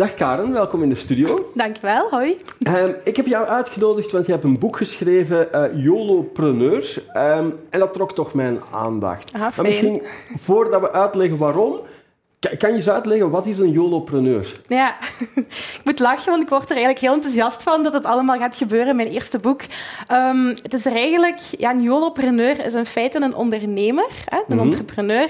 Dag Karen, welkom in de studio. Dankjewel, hoi. Um, ik heb jou uitgenodigd, want je hebt een boek geschreven, uh, YOLOpreneur. Um, en dat trok toch mijn aandacht. Aha, maar misschien, voordat we uitleggen waarom, kan je eens uitleggen, wat is een YOLOpreneur? Ja, ik moet lachen, want ik word er eigenlijk heel enthousiast van dat het allemaal gaat gebeuren in mijn eerste boek. Um, het is er eigenlijk, ja, een YOLOpreneur is in feite een ondernemer, hè, een mm entrepreneur,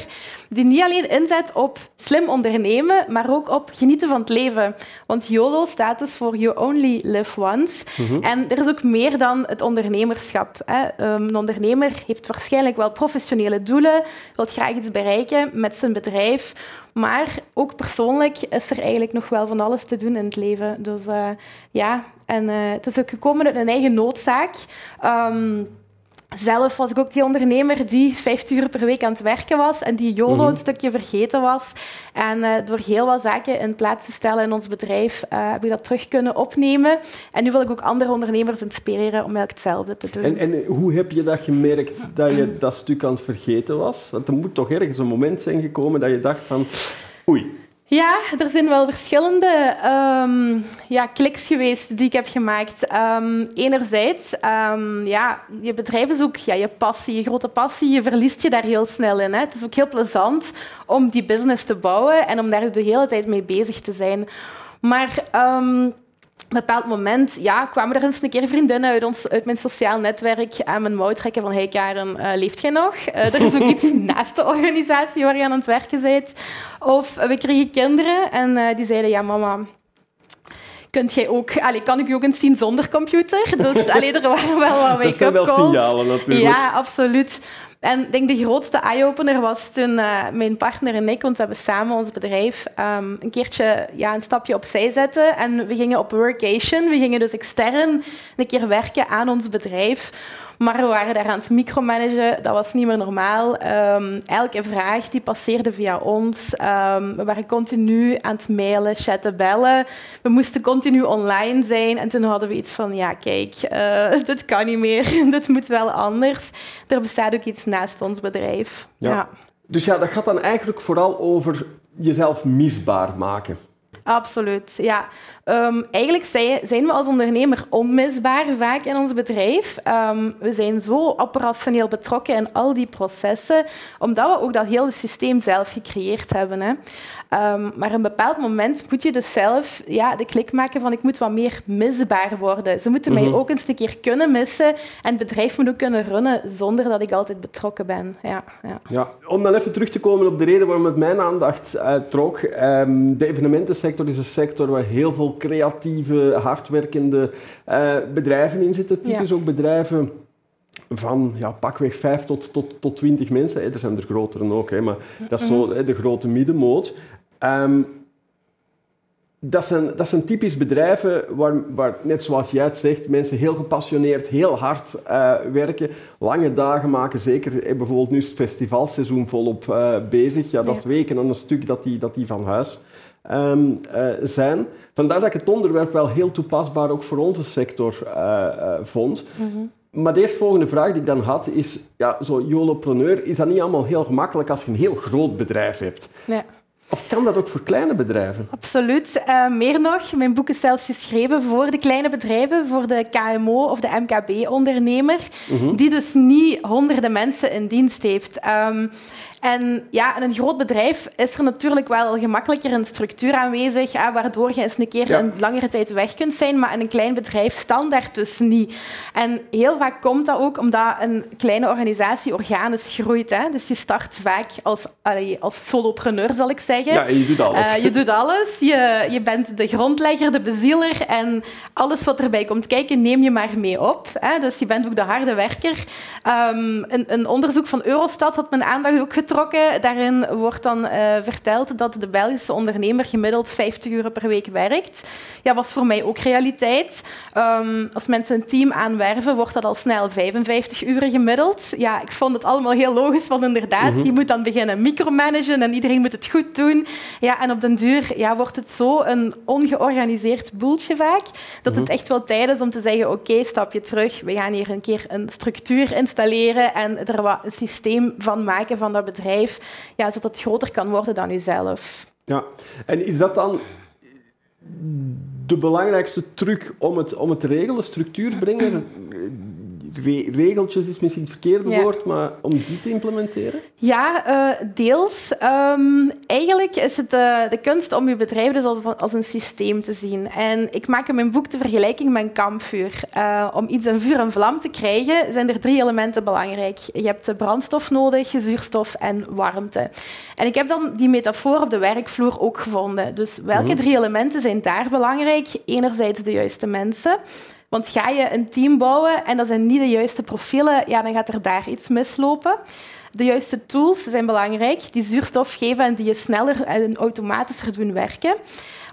die niet alleen inzet op slim ondernemen, maar ook op genieten van het leven. Want YOLO staat dus voor You Only Live Once. Mm En er is ook meer dan het ondernemerschap. Hè. Um, een ondernemer heeft waarschijnlijk wel professionele doelen, wil graag iets bereiken met zijn bedrijf, maar ook persoonlijk is er eigenlijk nog wel van alles te doen in het leven. Dus uh, ja, en uh, het is ook gekomen uit een eigen noodzaak. Um, zelf was ik ook die ondernemer die 50 uur per week aan het werken was en die YOLO mm -hmm. een stukje vergeten was. En uh, door heel wat zaken in plaats te stellen in ons bedrijf, uh, heb ik dat terug kunnen opnemen. En nu wil ik ook andere ondernemers inspireren om eigenlijk hetzelfde te doen. En, en hoe heb je dat gemerkt, dat je dat stuk aan het vergeten was? Want er moet toch ergens een moment zijn gekomen dat je dacht van, oei, ja, er zijn wel verschillende um, ja, kliks geweest die ik heb gemaakt. Um, enerzijds, um, ja, je bedrijf is ook ja, je passie, je grote passie. Je verliest je daar heel snel in. Hè. Het is ook heel plezant om die business te bouwen en om daar de hele tijd mee bezig te zijn. Maar een bepaald moment ja, kwamen er eens een keer vriendinnen uit, ons, uit mijn sociaal netwerk aan mijn mouw trekken van hey Karen, uh, leeft jij nog? Uh, er is ook iets naast de organisatie waar je aan het werken bent. Of we kregen kinderen en die zeiden ja mama, kunt jij ook, allee, kan ik je ook eens zien zonder computer? Dus allee, er waren wel wat wake-up calls. Dat zijn wel signalen natuurlijk. Ja, absoluut. En ik denk de grootste eye-opener was toen uh, mijn partner en ik, want we hebben samen ons bedrijf um, een keertje ja, een stapje opzij zetten. En we gingen op workation. We gingen dus extern een keer werken aan ons bedrijf. Maar we waren daar aan het micromanagen, dat was niet meer normaal. Um, elke vraag die passeerde via ons. Um, we waren continu aan het mailen, chatten, bellen. We moesten continu online zijn. En toen hadden we iets van, ja kijk, uh, dit kan niet meer, dit moet wel anders. Er bestaat ook iets naast ons bedrijf. Ja. ja. Dus ja, dat gaat dan eigenlijk vooral over jezelf misbaar maken. Absoluut, ja. Um, eigenlijk zijn we als ondernemer onmisbaar vaak in ons bedrijf. Um, we zijn zo operationeel betrokken in al die processen, omdat we ook dat hele systeem zelf gecreëerd hebben. Hè. Um, maar op een bepaald moment moet je dus zelf ja, de klik maken van ik moet wat meer misbaar worden. Ze moeten mm -hmm. mij ook eens een keer kunnen missen en het bedrijf moet ook kunnen runnen zonder dat ik altijd betrokken ben. Ja, ja. ja om dan even terug te komen op de reden waarom het mijn aandacht uh, trok. de evenementensector is een sector waar heel veel creatieve, hardwerkende uh, bedrijven in zitten. Typisch ja. ook bedrijven van ja, pakweg 5 tot, tot, tot 20 mensen. Hè. Er zijn er grotere ook, hè, maar dat is zo hè, de grote middenmoot. Um, dat zijn, dat zijn typisch bedrijven waar, waar, net zoals jij het zegt, mensen heel gepassioneerd, heel hard uh, werken, lange dagen maken. Zeker, eh, bijvoorbeeld nu is het festivalseizoen volop uh, bezig. Ja, dat is weken aan een stuk dat die, dat die van huis um, uh, zijn. Vandaar dat ik het onderwerp wel heel toepasbaar ook voor onze sector vond. Mm -hmm. Maar de eerstvolgende vraag die ik dan had is, ja, zo YOLOpreneur, is dat niet allemaal heel gemakkelijk als je een heel groot bedrijf hebt? Ja. Of kan dat ook voor kleine bedrijven? Absoluut. Uh, meer nog, mijn boek is zelfs geschreven voor de kleine bedrijven, voor de KMO of de MKB-ondernemer, -hmm. die dus niet honderden mensen in dienst heeft. Um, en ja, in een groot bedrijf is er natuurlijk wel gemakkelijker een structuur aanwezig, waardoor je eens een keer ja. een langere tijd weg kunt zijn, maar in een klein bedrijf standaard dus niet. En heel vaak komt dat ook omdat een kleine organisatie organisch groeit. Hè. Dus je start vaak als, allee, als solopreneur, zal ik zeggen. Ja, je doet alles. Uh, je doet alles. Je, je bent de grondlegger, de bezieler en alles wat erbij komt kijken, neem je maar mee op. Hè. Dus je bent ook de harde werker. Um, een, een onderzoek van Eurostat had mijn aandacht ook getrokken Daarin wordt dan uh, verteld dat de Belgische ondernemer gemiddeld 50 uur per week werkt. Ja, was voor mij ook realiteit. Um, als mensen een team aanwerven, wordt dat al snel 55 uur gemiddeld. Ja, ik vond het allemaal heel logisch, want inderdaad, mm-hmm. je moet dan beginnen micromanagen en iedereen moet het goed doen. Ja, en op den duur ja, wordt het zo een ongeorganiseerd boeltje vaak, dat het echt wel tijd is om te zeggen, oké, okay, stapje terug, we gaan hier een keer een structuur installeren en er wat een systeem van maken van dat bedrijf, ja, zodat het groter kan worden dan uzelf. Ja, en is dat dan de belangrijkste truc om het, om het te regelen, structuur brengen, regeltjes is misschien het verkeerde woord, maar om die te implementeren? Ja, uh, deels. Um, eigenlijk is het uh, de kunst om je bedrijf dus als, als, een systeem te zien. En ik maak in mijn boek de vergelijking met een kampvuur. Uh, om iets in vuur en vlam te krijgen, zijn er drie elementen belangrijk. Je hebt de brandstof nodig, zuurstof en warmte. En ik heb dan die metafoor op de werkvloer ook gevonden. Dus welke mhm. drie elementen zijn daar belangrijk? Enerzijds de juiste mensen. Want ga je een team bouwen en dat zijn niet de juiste profielen, ja, dan gaat er daar iets mislopen. De juiste tools zijn belangrijk, die zuurstof geven en die je sneller en automatischer doen werken.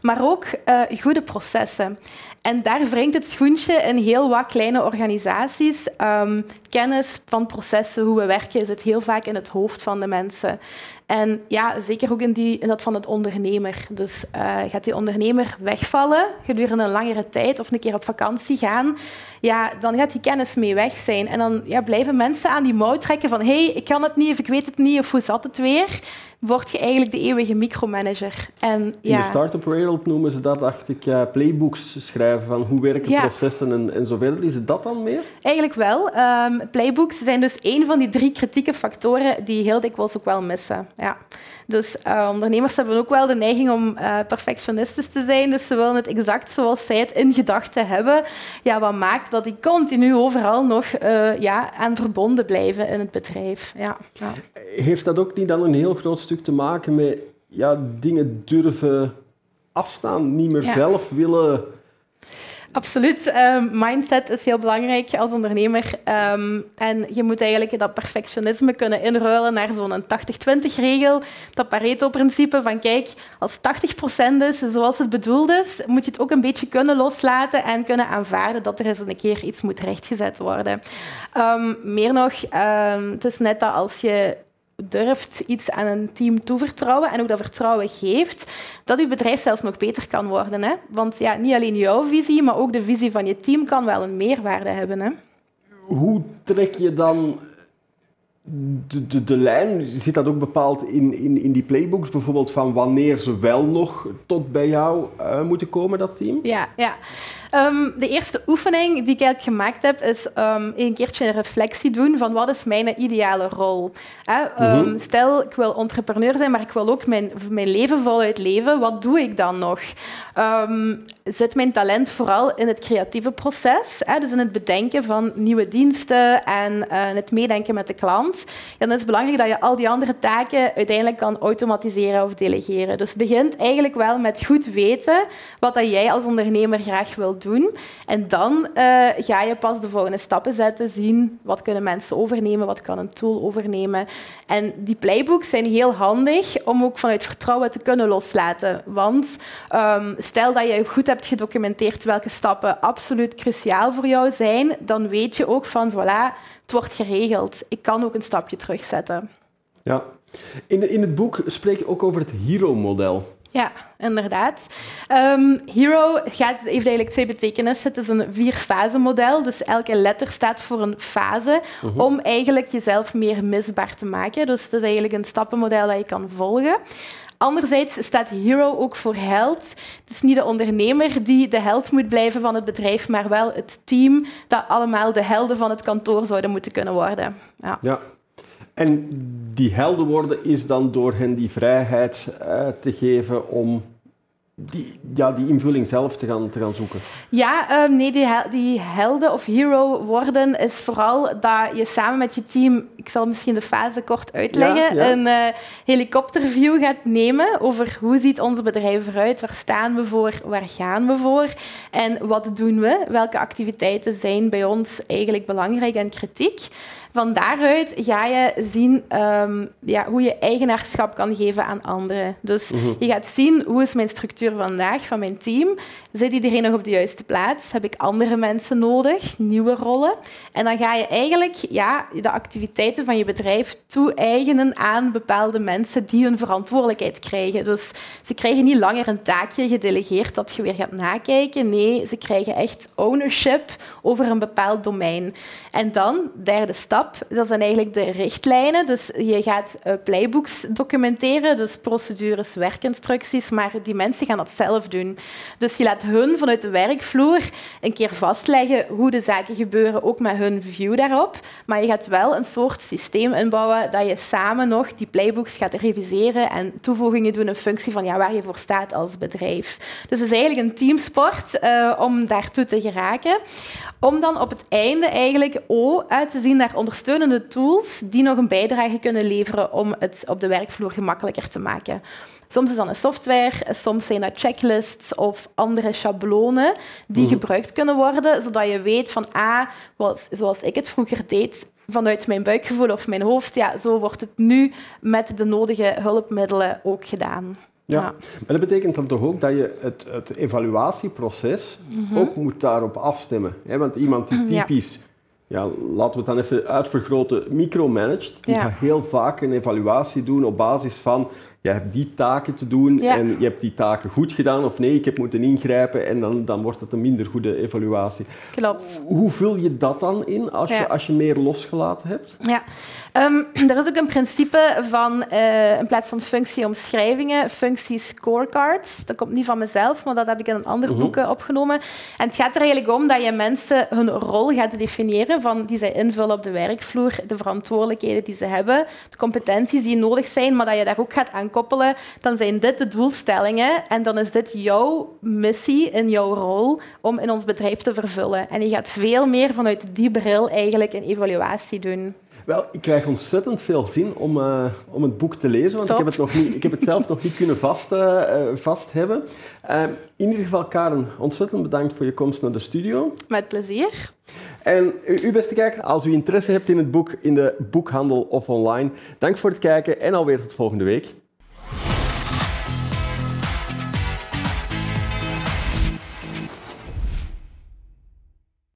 Maar ook uh, goede processen. En daar wringt het schoentje in heel wat kleine organisaties. Um, kennis van processen, hoe we werken, is het heel vaak in het hoofd van de mensen. En ja, zeker ook in, die, in dat van het ondernemer. Dus uh, gaat die ondernemer wegvallen gedurende een langere tijd of een keer op vakantie gaan, ja, dan gaat die kennis mee weg zijn. En dan ja, blijven mensen aan die mouw trekken van hé, hey, ik kan het niet of ik weet het niet of hoe zat het weer word je eigenlijk de eeuwige micromanager. En, ja. In de Startup World noemen ze dat, dacht ik, uh, playbooks schrijven van hoe werken processen en, en zo verder. Is dat dan meer? Eigenlijk wel. Um, playbooks zijn dus één van die drie kritieke factoren die heel dikwijls ook wel missen. Ja. Dus uh, ondernemers hebben ook wel de neiging om uh, perfectionistisch te zijn. Dus ze willen het exact zoals zij het in gedachten hebben. Ja, wat maakt dat die continu overal nog uh, ja, aan verbonden blijven in het bedrijf. Ja. ja. Heeft dat ook niet dan een heel groot stuk te maken met ja, dingen durven afstaan, niet meer zelf willen Absoluut. Um, mindset is heel belangrijk als ondernemer. Um, en je moet eigenlijk dat perfectionisme kunnen inruilen naar zo'n 80-20-regel. Dat Pareto-principe van kijk, als 80% is zoals het bedoeld is, moet je het ook een beetje kunnen loslaten en kunnen aanvaarden dat er eens een keer iets moet rechtgezet worden. Um, meer nog, het is net dat als je durft iets aan een team toevertrouwen en ook dat vertrouwen geeft, dat je bedrijf zelfs nog beter kan worden. Hè? Want ja, niet alleen jouw visie, maar ook de visie van je team kan wel een meerwaarde hebben. Hè? Hoe trek je dan de, de, de lijn? Zit dat ook bepaald in, in, in die playbooks, bijvoorbeeld van wanneer ze wel nog tot bij jou uh, moeten komen, dat team? Ja, ja. Um, de eerste oefening die ik eigenlijk gemaakt heb, is um, een keertje een reflectie doen van wat is mijn ideale rol. Um, Stel, ik wil entrepreneur zijn, maar ik wil ook mijn, mijn leven voluit leven. Wat doe ik dan nog? zit mijn talent vooral in het creatieve proces, hè? dus in het bedenken van nieuwe diensten en uh, het meedenken met de klant. Dan is het belangrijk dat je al die andere taken uiteindelijk kan automatiseren of delegeren. Dus begint eigenlijk wel met goed weten wat dat jij als ondernemer graag wilt doen. En dan uh, ga je pas de volgende stappen zetten, zien wat kunnen mensen overnemen, wat kan een tool overnemen. En die playbooks zijn heel handig om ook vanuit vertrouwen te kunnen loslaten. Want um, stel dat je goed hebt gedocumenteerd welke stappen absoluut cruciaal voor jou zijn, dan weet je ook van, voilà, het wordt geregeld. Ik kan ook een stapje terugzetten. Ja. In, in het boek spreek je ook over het Hero-model. Ja, inderdaad. Um, hero gaat, heeft eigenlijk twee betekenissen. Het is een vier-fase model, dus elke letter staat voor een fase mhm. om eigenlijk jezelf meer misbaar te maken. Dus het is eigenlijk een stappenmodel dat je kan volgen. Anderzijds staat hero ook voor held. Het is niet de ondernemer die de held moet blijven van het bedrijf, maar wel het team dat allemaal de helden van het kantoor zouden moeten kunnen worden. Ja. ja. En die helden worden is dan door hen die vrijheid uh, te geven om die, ja, die invulling zelf te gaan, te gaan zoeken? Ja, um, nee, die, die helden of hero worden is vooral dat je samen met je team, ik zal misschien de fase kort uitleggen, een uh, helikopterview gaat nemen over hoe ziet onze bedrijf eruit, waar staan we voor, waar gaan we voor en wat doen we, welke activiteiten zijn bij ons eigenlijk belangrijk en kritiek. Van daaruit ga je zien um, ja, hoe je eigenaarschap kan geven aan anderen. Dus mhm. je gaat zien hoe is mijn structuur vandaag van mijn team. Zit iedereen nog op de juiste plaats? Heb ik andere mensen nodig? Nieuwe rollen? En dan ga je eigenlijk ja, de activiteiten van je bedrijf toe-eigenen aan bepaalde mensen die hun verantwoordelijkheid krijgen. Dus ze krijgen niet langer een taakje gedelegeerd dat je weer gaat nakijken. Nee, ze krijgen echt ownership over een bepaald domein. En dan, derde stap, dat zijn eigenlijk de richtlijnen. Dus je gaat uh, playbooks documenteren, dus procedures, werkinstructies, maar die mensen gaan dat zelf doen. Dus je laat hun vanuit de werkvloer een keer vastleggen hoe de zaken gebeuren, ook met hun view daarop. Maar je gaat wel een soort systeem inbouwen dat je samen nog die playbooks gaat reviseren en toevoegingen doen in functie van ja, waar je voor staat als bedrijf. Dus het is eigenlijk een teamsport uh, om daartoe te geraken. Om dan op het einde eigenlijk ook uit te zien naar ondersteunende tools die nog een bijdrage kunnen leveren om het op de werkvloer gemakkelijker te maken. Soms is dat een software, soms zijn dat checklists of andere schablonen die mhm. gebruikt kunnen worden, zodat je weet van, ah, zoals ik het vroeger deed, vanuit mijn buikgevoel of mijn hoofd, ja, zo wordt het nu met de nodige hulpmiddelen ook gedaan. Ja. maar dat betekent dan toch ook dat je het, het evaluatieproces mhm. ook moet daarop afstemmen. Hè? Want iemand die typisch, ja. laten we het dan even uitvergroten, micromanaged, die gaat heel vaak een evaluatie doen op basis van je hebt die taken te doen en je hebt die taken goed gedaan of nee, ik heb moeten ingrijpen en dan, dan wordt het een minder goede evaluatie. Klopt. Hoe vul je dat dan in als, je, als je meer losgelaten hebt? Ja, um, er is ook een principe van uh, in plaats van functieomschrijvingen, functiescorecards. Dat komt niet van mezelf, maar dat heb ik in een ander mm boek opgenomen. En het gaat er eigenlijk om dat je mensen hun rol gaat definiëren van die zij invullen op de werkvloer, de verantwoordelijkheden die ze hebben, de competenties die nodig zijn, maar dat je daar ook gaat aan koppelen, dan zijn dit de doelstellingen en dan is dit jouw missie in jouw rol om in ons bedrijf te vervullen. En je gaat veel meer vanuit die bril eigenlijk een evaluatie doen. Wel, ik krijg ontzettend veel zin om, uh, om het boek te lezen, want ik heb, het nog niet, ik heb het zelf nog niet kunnen vast, uh, vast hebben. Uh, in ieder geval, Karen, ontzettend bedankt voor je komst naar de studio. Met plezier. En u, beste kijker, als u interesse hebt in het boek in de boekhandel of online, dank voor het kijken en alweer tot volgende week.